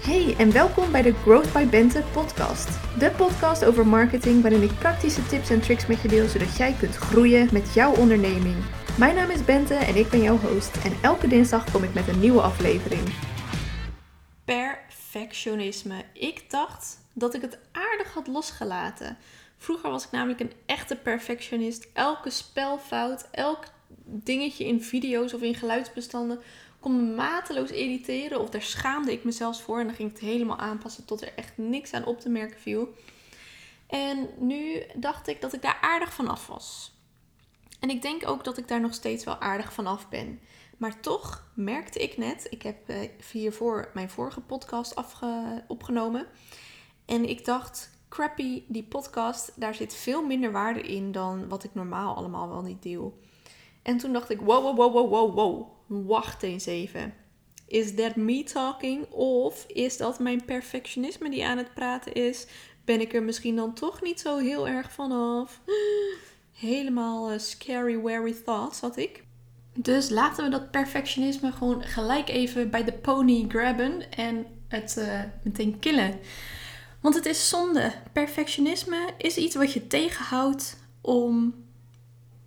Hey en welkom bij de Growth by Bente podcast. De podcast over marketing waarin ik praktische tips en tricks met je deel zodat jij kunt groeien met jouw onderneming. Mijn naam is Bente en ik ben jouw host en elke dinsdag kom ik met een nieuwe aflevering. Perfectionisme. Ik dacht dat ik het aardig had losgelaten. Vroeger was ik namelijk een echte perfectionist. Elke spelfout, elk dingetje in video's of in geluidsbestanden kon me mateloos irriteren. Of daar schaamde ik mezelf voor. En dan ging ik het helemaal aanpassen tot er echt niks aan op te merken viel. En nu dacht ik dat ik daar aardig vanaf was. En ik denk ook dat ik daar nog steeds wel aardig vanaf ben. Maar toch merkte ik net, ik heb uh, hiervoor mijn vorige podcast opgenomen. En ik dacht, crappy, die podcast, daar zit veel minder waarde in dan wat ik normaal allemaal wel niet deel. En toen dacht ik, wow, wow, wow, wow, wow, wow. Wacht eens even. Is that me talking? Of is dat mijn perfectionisme die aan het praten is? Ben ik er misschien dan toch niet zo heel erg vanaf? Helemaal uh, scary, wary thoughts had ik. Dus laten we dat perfectionisme gewoon gelijk even bij de pony grabben en het uh, meteen killen. Want het is zonde. Perfectionisme is iets wat je tegenhoudt om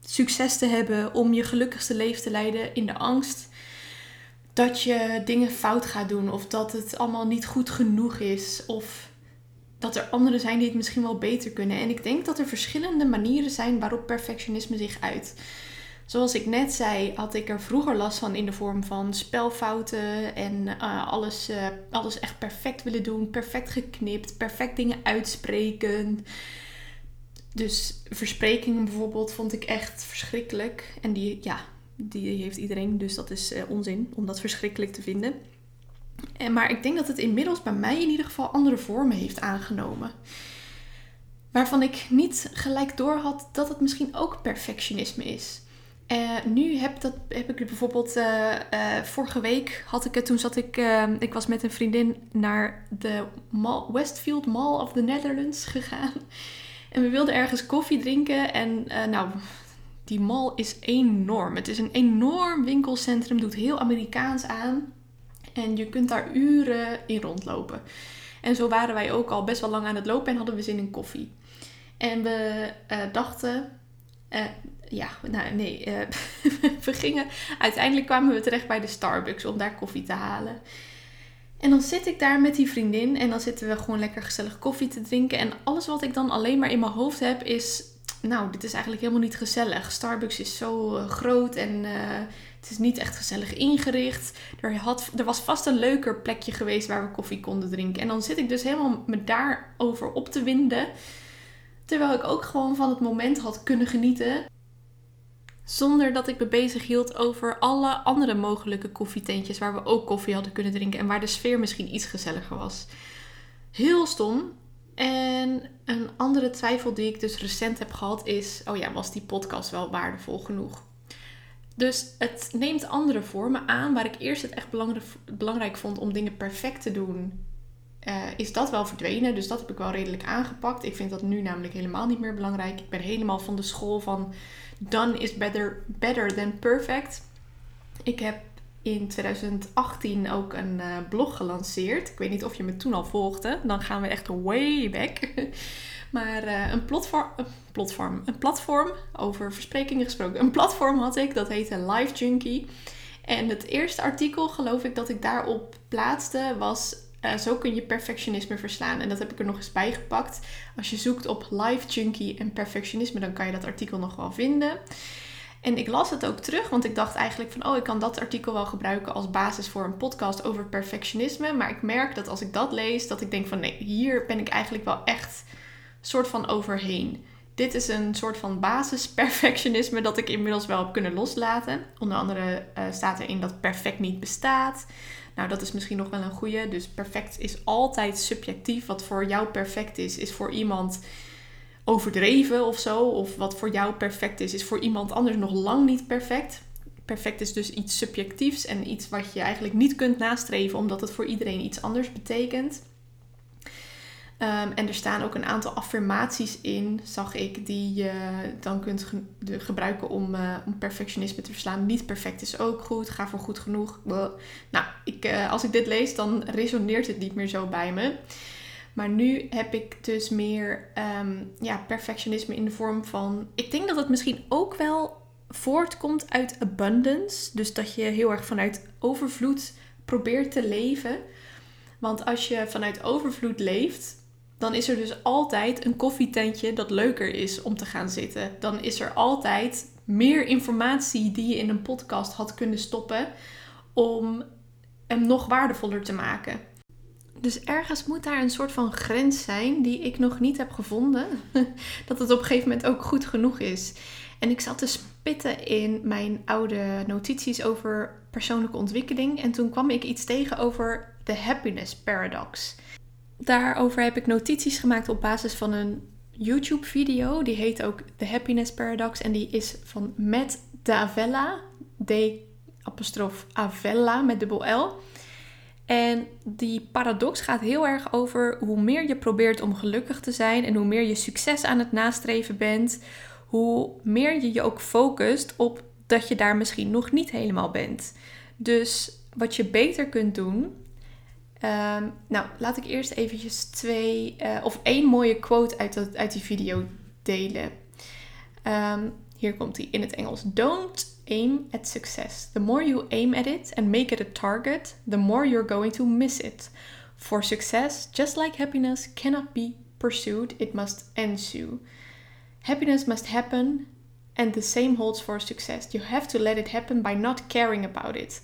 succes te hebben, om je gelukkigste leven te leiden in de angst dat je dingen fout gaat doen of dat het allemaal niet goed genoeg is of dat er anderen zijn die het misschien wel beter kunnen. En ik denk dat er verschillende manieren zijn waarop perfectionisme zich uit. Zoals ik net zei, had ik er vroeger last van in de vorm van spelfouten en uh, alles, uh, alles echt perfect willen doen, perfect geknipt, perfect dingen uitspreken. Dus versprekingen bijvoorbeeld vond ik echt verschrikkelijk. En die, ja, die heeft iedereen, dus dat is uh, onzin om dat verschrikkelijk te vinden. En, maar ik denk dat het inmiddels bij mij in ieder geval andere vormen heeft aangenomen. Waarvan ik niet gelijk door had dat het misschien ook perfectionisme is. Uh, nu heb, dat, heb ik bijvoorbeeld, uh, vorige week had ik het, toen zat ik, ik was met een vriendin naar de Westfield Mall of the Netherlands gegaan. En we wilden ergens koffie drinken. En uh, nou, die mall is enorm. Het is een enorm winkelcentrum, doet heel Amerikaans aan. En je kunt daar uren in rondlopen. En zo waren wij ook al best wel lang aan het lopen en hadden we zin in koffie. En we uh, dachten, uh, ja, nou nee, we gingen, uiteindelijk kwamen we terecht bij de Starbucks om daar koffie te halen. En dan zit ik daar met die vriendin en dan zitten we gewoon lekker gezellig koffie te drinken. En alles wat ik dan alleen maar in mijn hoofd heb is, nou, dit is eigenlijk helemaal niet gezellig. Starbucks is zo uh, groot en uh, het is niet echt gezellig ingericht. Er, had, er was vast een leuker plekje geweest waar we koffie konden drinken. En dan zit ik dus helemaal me daarover op te winden. Terwijl ik ook gewoon van het moment had kunnen genieten. Zonder dat ik me bezig hield over alle andere mogelijke koffietentjes waar we ook koffie hadden kunnen drinken en waar de sfeer misschien iets gezelliger was. Heel stom. En een andere twijfel die ik dus recent heb gehad is: oh ja, was die podcast wel waardevol genoeg? Dus het neemt andere vormen aan. Waar ik eerst het echt belangrijk vond om dingen perfect te doen, uh, is dat wel verdwenen. Dus dat heb ik wel redelijk aangepakt. Ik vind dat nu namelijk helemaal niet meer belangrijk. Ik ben helemaal van de school van done is better, better than perfect. Ik heb in 2018 ook een uh, blog gelanceerd. Ik weet niet of je me toen al volgde. Dan gaan we echt way back. maar uh, een, platform, een platform, een platform over versprekingen gesproken. Een platform had ik, dat heette Live Junkie. En het eerste artikel, geloof ik, dat ik daarop plaatste, was uh, zo kun je perfectionisme verslaan. En dat heb ik er nog eens bij gepakt. Als je zoekt op life junkie en perfectionisme, dan kan je dat artikel nog wel vinden. En ik las het ook terug, want ik dacht eigenlijk van, oh, ik kan dat artikel wel gebruiken als basis voor een podcast over perfectionisme. Maar ik merk dat als ik dat lees, dat ik denk van, nee, hier ben ik eigenlijk wel echt soort van overheen. Dit is een soort van basis perfectionisme dat ik inmiddels wel heb kunnen loslaten. Onder andere uh, staat erin dat perfect niet bestaat. Nou, dat is misschien nog wel een goede. Dus perfect is altijd subjectief. Wat voor jou perfect is, is voor iemand overdreven of zo. Of wat voor jou perfect is, is voor iemand anders nog lang niet perfect. Perfect is dus iets subjectiefs en iets wat je eigenlijk niet kunt nastreven, omdat het voor iedereen iets anders betekent. Ehm, en er staan ook een aantal affirmaties in, zag ik, die je dan kunt gebruiken om, uh, om perfectionisme te verslaan. Niet perfect is ook goed, ga voor goed genoeg. Nou, ik, uh, als ik dit lees, dan resoneert het niet meer zo bij me. Maar nu heb ik dus meer um, ja, perfectionisme in de vorm van. Ik denk dat het misschien ook wel voortkomt uit abundance. Dus dat je heel erg vanuit overvloed probeert te leven. Want als je vanuit overvloed leeft, dan is er dus altijd een koffietentje dat leuker is om te gaan zitten. Dan is er altijd meer informatie die je in een podcast had kunnen stoppen om hem nog waardevoller te maken. Dus ergens moet daar een soort van grens zijn die ik nog niet heb gevonden. dat het op een gegeven moment ook goed genoeg is. En ik zat te spitten in mijn oude notities over persoonlijke ontwikkeling. En toen kwam ik iets tegen over de happiness paradox. Daarover heb ik notities gemaakt op basis van een YouTube-video. Die heet ook The Happiness Paradox. En die is van Matt Davella. D apostrof Avella met dubbel L. En die paradox gaat heel erg over hoe meer je probeert om gelukkig te zijn en hoe meer je succes aan het nastreven bent, hoe meer je je ook focust op dat je daar misschien nog niet helemaal bent. Dus wat je beter kunt doen. Ehm, nou, laat ik eerst eventjes twee uh, of één mooie quote uit, uit die video delen. Um, hier komt die in het Engels. Don't aim at success. The more you aim at it and make it a target, the more you're going to miss it. For success, just like happiness, cannot be pursued, it must ensue. Happiness must happen, and the same holds for success. You have to let it happen by not caring about it.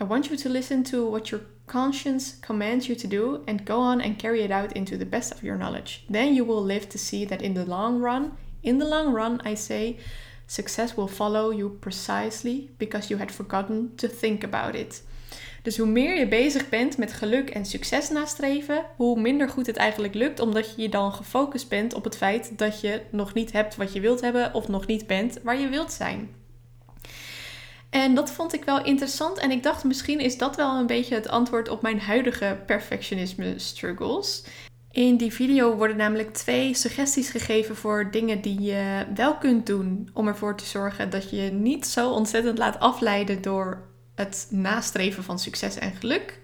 I want you to listen to what your conscience commands you to do and go on and carry it out into the best of your knowledge. Then you will live to see that in the long run, in the long run, I say, Success will follow you precisely because you had forgotten to think about it. Dus hoe meer je bezig bent met geluk en succes nastreven, hoe minder goed het eigenlijk lukt, omdat je dan gefocust bent op het feit dat je nog niet hebt wat je wilt hebben of nog niet bent waar je wilt zijn. En dat vond ik wel interessant en ik dacht misschien is dat wel een beetje het antwoord op mijn huidige perfectionisme struggles. In die video worden namelijk twee suggesties gegeven voor dingen die je wel kunt doen om ervoor te zorgen dat je niet zo ontzettend laat afleiden door het nastreven van succes en geluk.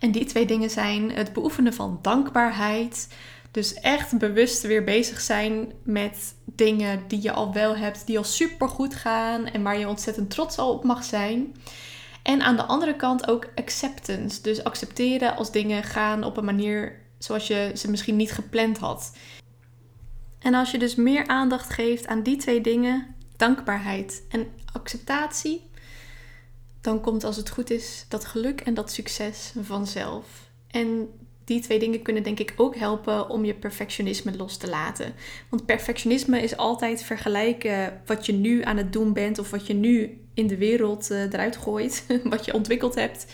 En die twee dingen zijn het beoefenen van dankbaarheid. Dus echt bewust weer bezig zijn met dingen die je al wel hebt, die al super goed gaan en waar je ontzettend trots al op mag zijn. En aan de andere kant ook acceptance. Dus accepteren als dingen gaan op een manier zoals je ze misschien niet gepland had. En als je dus meer aandacht geeft aan die twee dingen, dankbaarheid en acceptatie, dan komt als het goed is dat geluk en dat succes vanzelf. En die twee dingen kunnen denk ik ook helpen om je perfectionisme los te laten. Want perfectionisme is altijd vergelijken wat je nu aan het doen bent of wat je nu in de wereld uh, eruit gooit, wat je ontwikkeld hebt,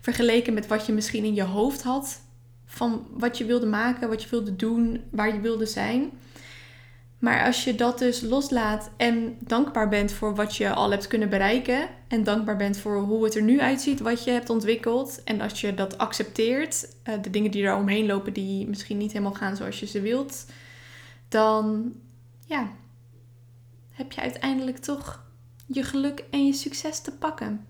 vergeleken met wat je misschien in je hoofd had van wat je wilde maken, wat je wilde doen, waar je wilde zijn. Maar als je dat dus loslaat en dankbaar bent voor wat je al hebt kunnen bereiken en dankbaar bent voor hoe het er nu uitziet, wat je hebt ontwikkeld, en als je dat accepteert, eh, de dingen die er omheen lopen die misschien niet helemaal gaan zoals je ze wilt, dan ja, heb je uiteindelijk toch je geluk en je succes te pakken.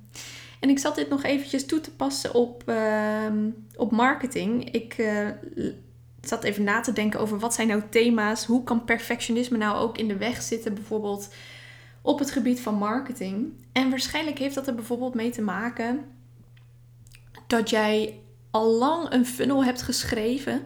En ik zat dit nog eventjes toe te passen op, ehm, op marketing. Ik uh, zat even na te denken over wat zijn nou thema's. Hoe kan perfectionisme nou ook in de weg zitten, bijvoorbeeld op het gebied van marketing. En waarschijnlijk heeft dat er bijvoorbeeld mee te maken dat jij al lang een funnel hebt geschreven,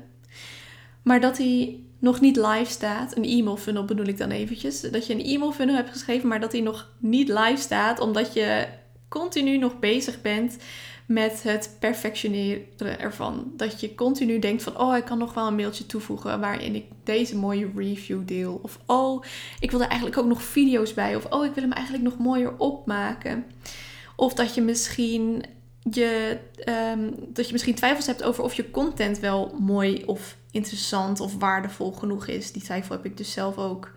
maar dat die nog niet live staat. Een e-mail funnel bedoel ik dan eventjes. Dat je een e-mail funnel hebt geschreven, maar dat die nog niet live staat, omdat je continu nog bezig bent met het perfectioneren ervan. Dat je continu denkt van, oh, ik kan nog wel een mailtje toevoegen waarin ik deze mooie review deel. Of, oh, ik wil er eigenlijk ook nog video's bij. Of, oh, ik wil hem eigenlijk nog mooier opmaken. Of dat je misschien je, um, dat je misschien twijfels hebt over of je content wel mooi of interessant of waardevol genoeg is. Die twijfel heb ik dus zelf ook.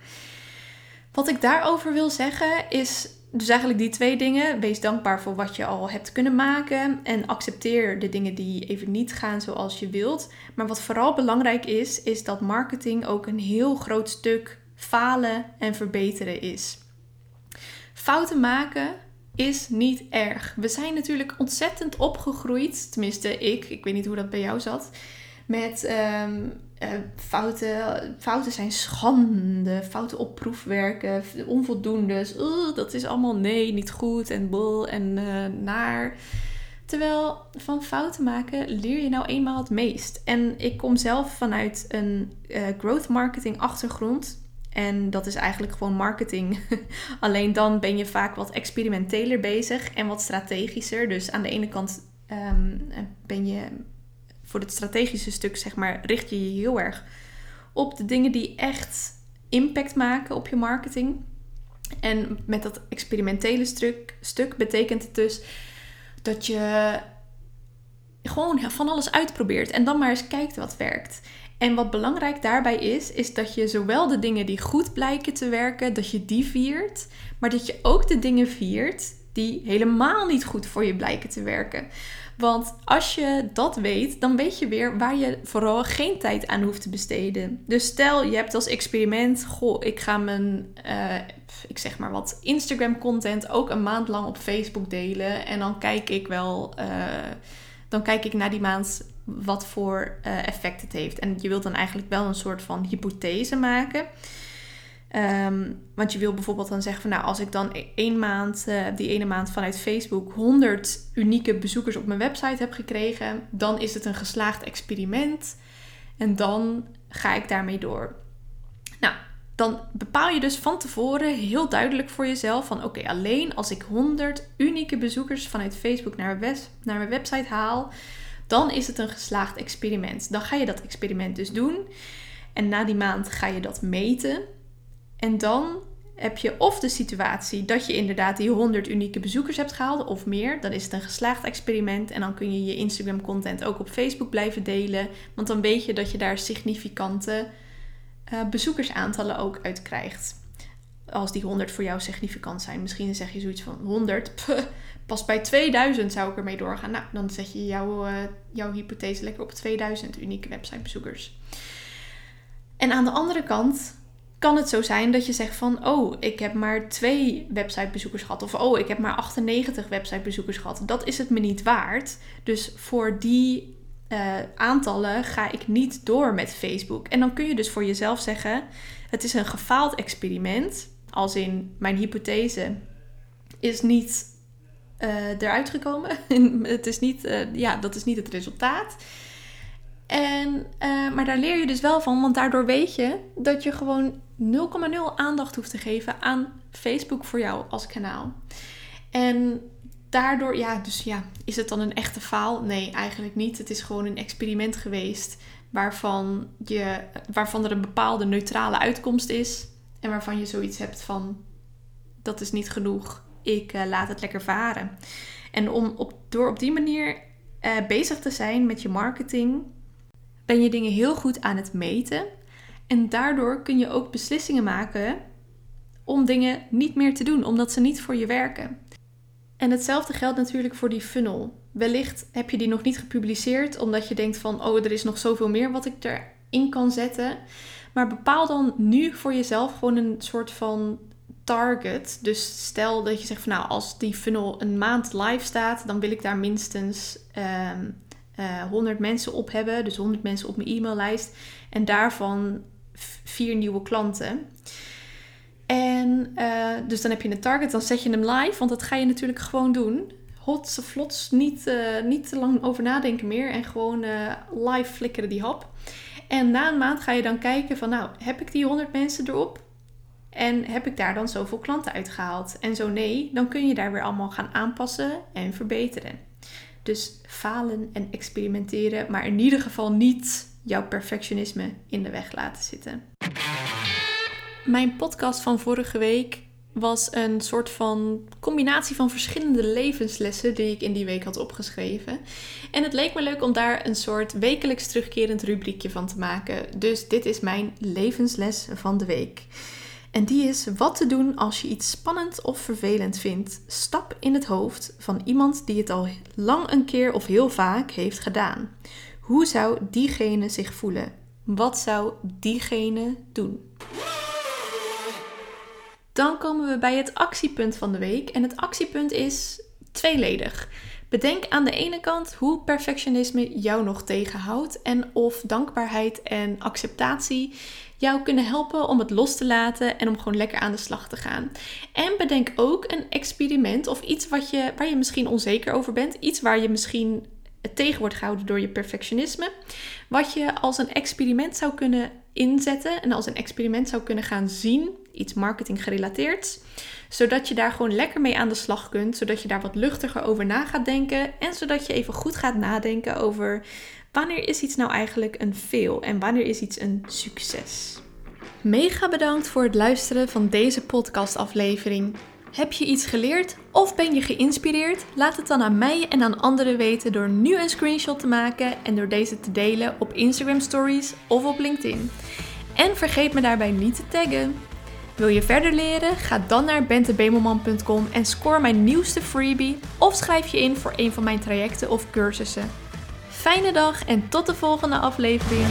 Wat ik daarover wil zeggen is dus eigenlijk die twee dingen. Wees dankbaar voor wat je al hebt kunnen maken. En accepteer de dingen die even niet gaan zoals je wilt. Maar wat vooral belangrijk is, is dat marketing ook een heel groot stuk falen en verbeteren is. Fouten maken is niet erg. We zijn natuurlijk ontzettend opgegroeid, tenminste ik, ik weet niet hoe dat bij jou zat, met um, uh, fouten. Fouten zijn schande, fouten op proefwerken, onvoldoendes. Uh, dat is allemaal nee, niet goed en bol en uh, naar. Terwijl van fouten maken leer je nou eenmaal het meest. En ik kom zelf vanuit een uh, growth marketing achtergrond. En dat is eigenlijk gewoon marketing. Alleen dan ben je vaak wat experimenteler bezig en wat strategischer. Dus aan de ene kant um, ben je voor het strategische stuk, zeg maar, richt je je heel erg op de dingen die echt impact maken op je marketing. En met dat experimentele stuk, stuk betekent het dus dat je gewoon van alles uitprobeert en dan maar eens kijkt wat werkt. En wat belangrijk daarbij is, is dat je zowel de dingen die goed blijken te werken, dat je die viert, maar dat je ook de dingen viert die helemaal niet goed voor je blijken te werken. Want als je dat weet, dan weet je weer waar je vooral geen tijd aan hoeft te besteden. Dus stel je hebt als experiment, goh, ik ga mijn, uh, ik zeg maar wat, Instagram content ook een maand lang op Facebook delen. En dan kijk ik wel, uh, dan kijk ik na die maand wat voor uh, effect het heeft. En je wilt dan eigenlijk wel een soort van hypothese maken. Um, want je wil bijvoorbeeld dan zeggen van nou, als ik dan e-, één maand, uh, die ene maand vanuit Facebook 100 unieke bezoekers op mijn website heb gekregen, dan is het een geslaagd experiment. En dan ga ik daarmee door. Nou, dan bepaal je dus van tevoren heel duidelijk voor jezelf van oké, alleen als ik 100 unieke bezoekers vanuit Facebook naar naar mijn website haal, dan is het een geslaagd experiment. Dan ga je dat experiment dus doen. En na die maand ga je dat meten. En dan heb je of de situatie dat je inderdaad die 100 unieke bezoekers hebt gehaald of meer. Dan is het een geslaagd experiment en dan kun je je Instagram content ook op Facebook blijven delen. Want dan weet je dat je daar significante uh, bezoekersaantallen ook uit krijgt. Als die 100 voor jou significant zijn. Misschien zeg je zoiets van 100. Puh, pas bij 2000 zou ik ermee doorgaan. Nou, dan zet je jouw, uh, jouw hypothese lekker op 2000 unieke websitebezoekers. En aan de andere kant kan het zo zijn dat je zegt van, oh, ik heb maar twee websitebezoekers gehad. Of oh, ik heb maar 98 websitebezoekers gehad. Dat is het me niet waard. Dus voor die uh, aantallen ga ik niet door met Facebook. En dan kun je dus voor jezelf zeggen, het is een gefaald experiment. Als in, mijn hypothese is niet uh, eruit gekomen. het is niet, uh, ja, dat is niet het resultaat. En, maar daar leer je dus wel van, want daardoor weet je dat je gewoon 0,0 aandacht hoeft te geven aan Facebook voor jou als kanaal. En daardoor, ja, dus ja, is het dan een echte faal? Nee, eigenlijk niet. Het is gewoon een experiment geweest waarvan, je, waarvan er een bepaalde neutrale uitkomst is. En waarvan je zoiets hebt van, dat is niet genoeg, ik uh, laat het lekker varen. En om op, door op die manier uh, bezig te zijn met je marketing, ben je dingen heel goed aan het meten. En daardoor kun je ook beslissingen maken om dingen niet meer te doen, omdat ze niet voor je werken. En hetzelfde geldt natuurlijk voor die funnel. Wellicht heb je die nog niet gepubliceerd omdat je denkt van, oh, er is nog zoveel meer wat ik erin kan zetten. Maar bepaal dan nu voor jezelf gewoon een soort van target. Dus stel dat je zegt van, nou, als die funnel een maand live staat, dan wil ik daar minstens um, uh, 100 mensen op hebben. Dus 100 mensen op mijn e-maillijst. En daarvan vier nieuwe klanten. En uh, dus dan heb je een target, dan zet je hem live, want dat ga je natuurlijk gewoon doen. Hot, vlots, niet, uh, niet te lang over nadenken meer en gewoon uh, live flikkeren die hap. En na een maand ga je dan kijken van, nou, heb ik die 100 mensen erop? En heb ik daar dan zoveel klanten uitgehaald? En zo nee, dan kun je daar weer allemaal gaan aanpassen en verbeteren. Dus falen en experimenteren, maar in ieder geval niet jouw perfectionisme in de weg laten zitten. Mijn podcast van vorige week was een soort van combinatie van verschillende levenslessen die ik in die week had opgeschreven. En het leek me leuk om daar een soort wekelijks terugkerend rubriekje van te maken. Dus dit is mijn levensles van de week. En die is wat te doen als je iets spannend of vervelend vindt. Stap in het hoofd van iemand die het al lang een keer of heel vaak heeft gedaan. Hoe zou diegene zich voelen? Wat zou diegene doen? Dan komen we bij het actiepunt van de week. En het actiepunt is tweeledig. Bedenk aan de ene kant hoe perfectionisme jou nog tegenhoudt en of dankbaarheid en acceptatie jou kunnen helpen om het los te laten en om gewoon lekker aan de slag te gaan. En bedenk ook een experiment of iets wat je, waar je misschien onzeker over bent, iets waar je misschien tegen wordt gehouden door je perfectionisme, wat je als een experiment zou kunnen inzetten en als een experiment zou kunnen gaan zien, iets marketing gerelateerd, zodat je daar gewoon lekker mee aan de slag kunt, zodat je daar wat luchtiger over na gaat denken en zodat je even goed gaat nadenken over wanneer is iets nou eigenlijk een fail en wanneer is iets een succes. Mega bedankt voor het luisteren van deze podcastaflevering. Heb je iets geleerd of ben je geïnspireerd? Laat het dan aan mij en aan anderen weten door nu een screenshot te maken en door deze te delen op Instagram Stories of op LinkedIn. En vergeet me daarbij niet te taggen. Wil je verder leren? Ga dan naar bentebemelman.com en score mijn nieuwste freebie of schrijf je in voor een van mijn trajecten of cursussen. Fijne dag en tot de volgende aflevering.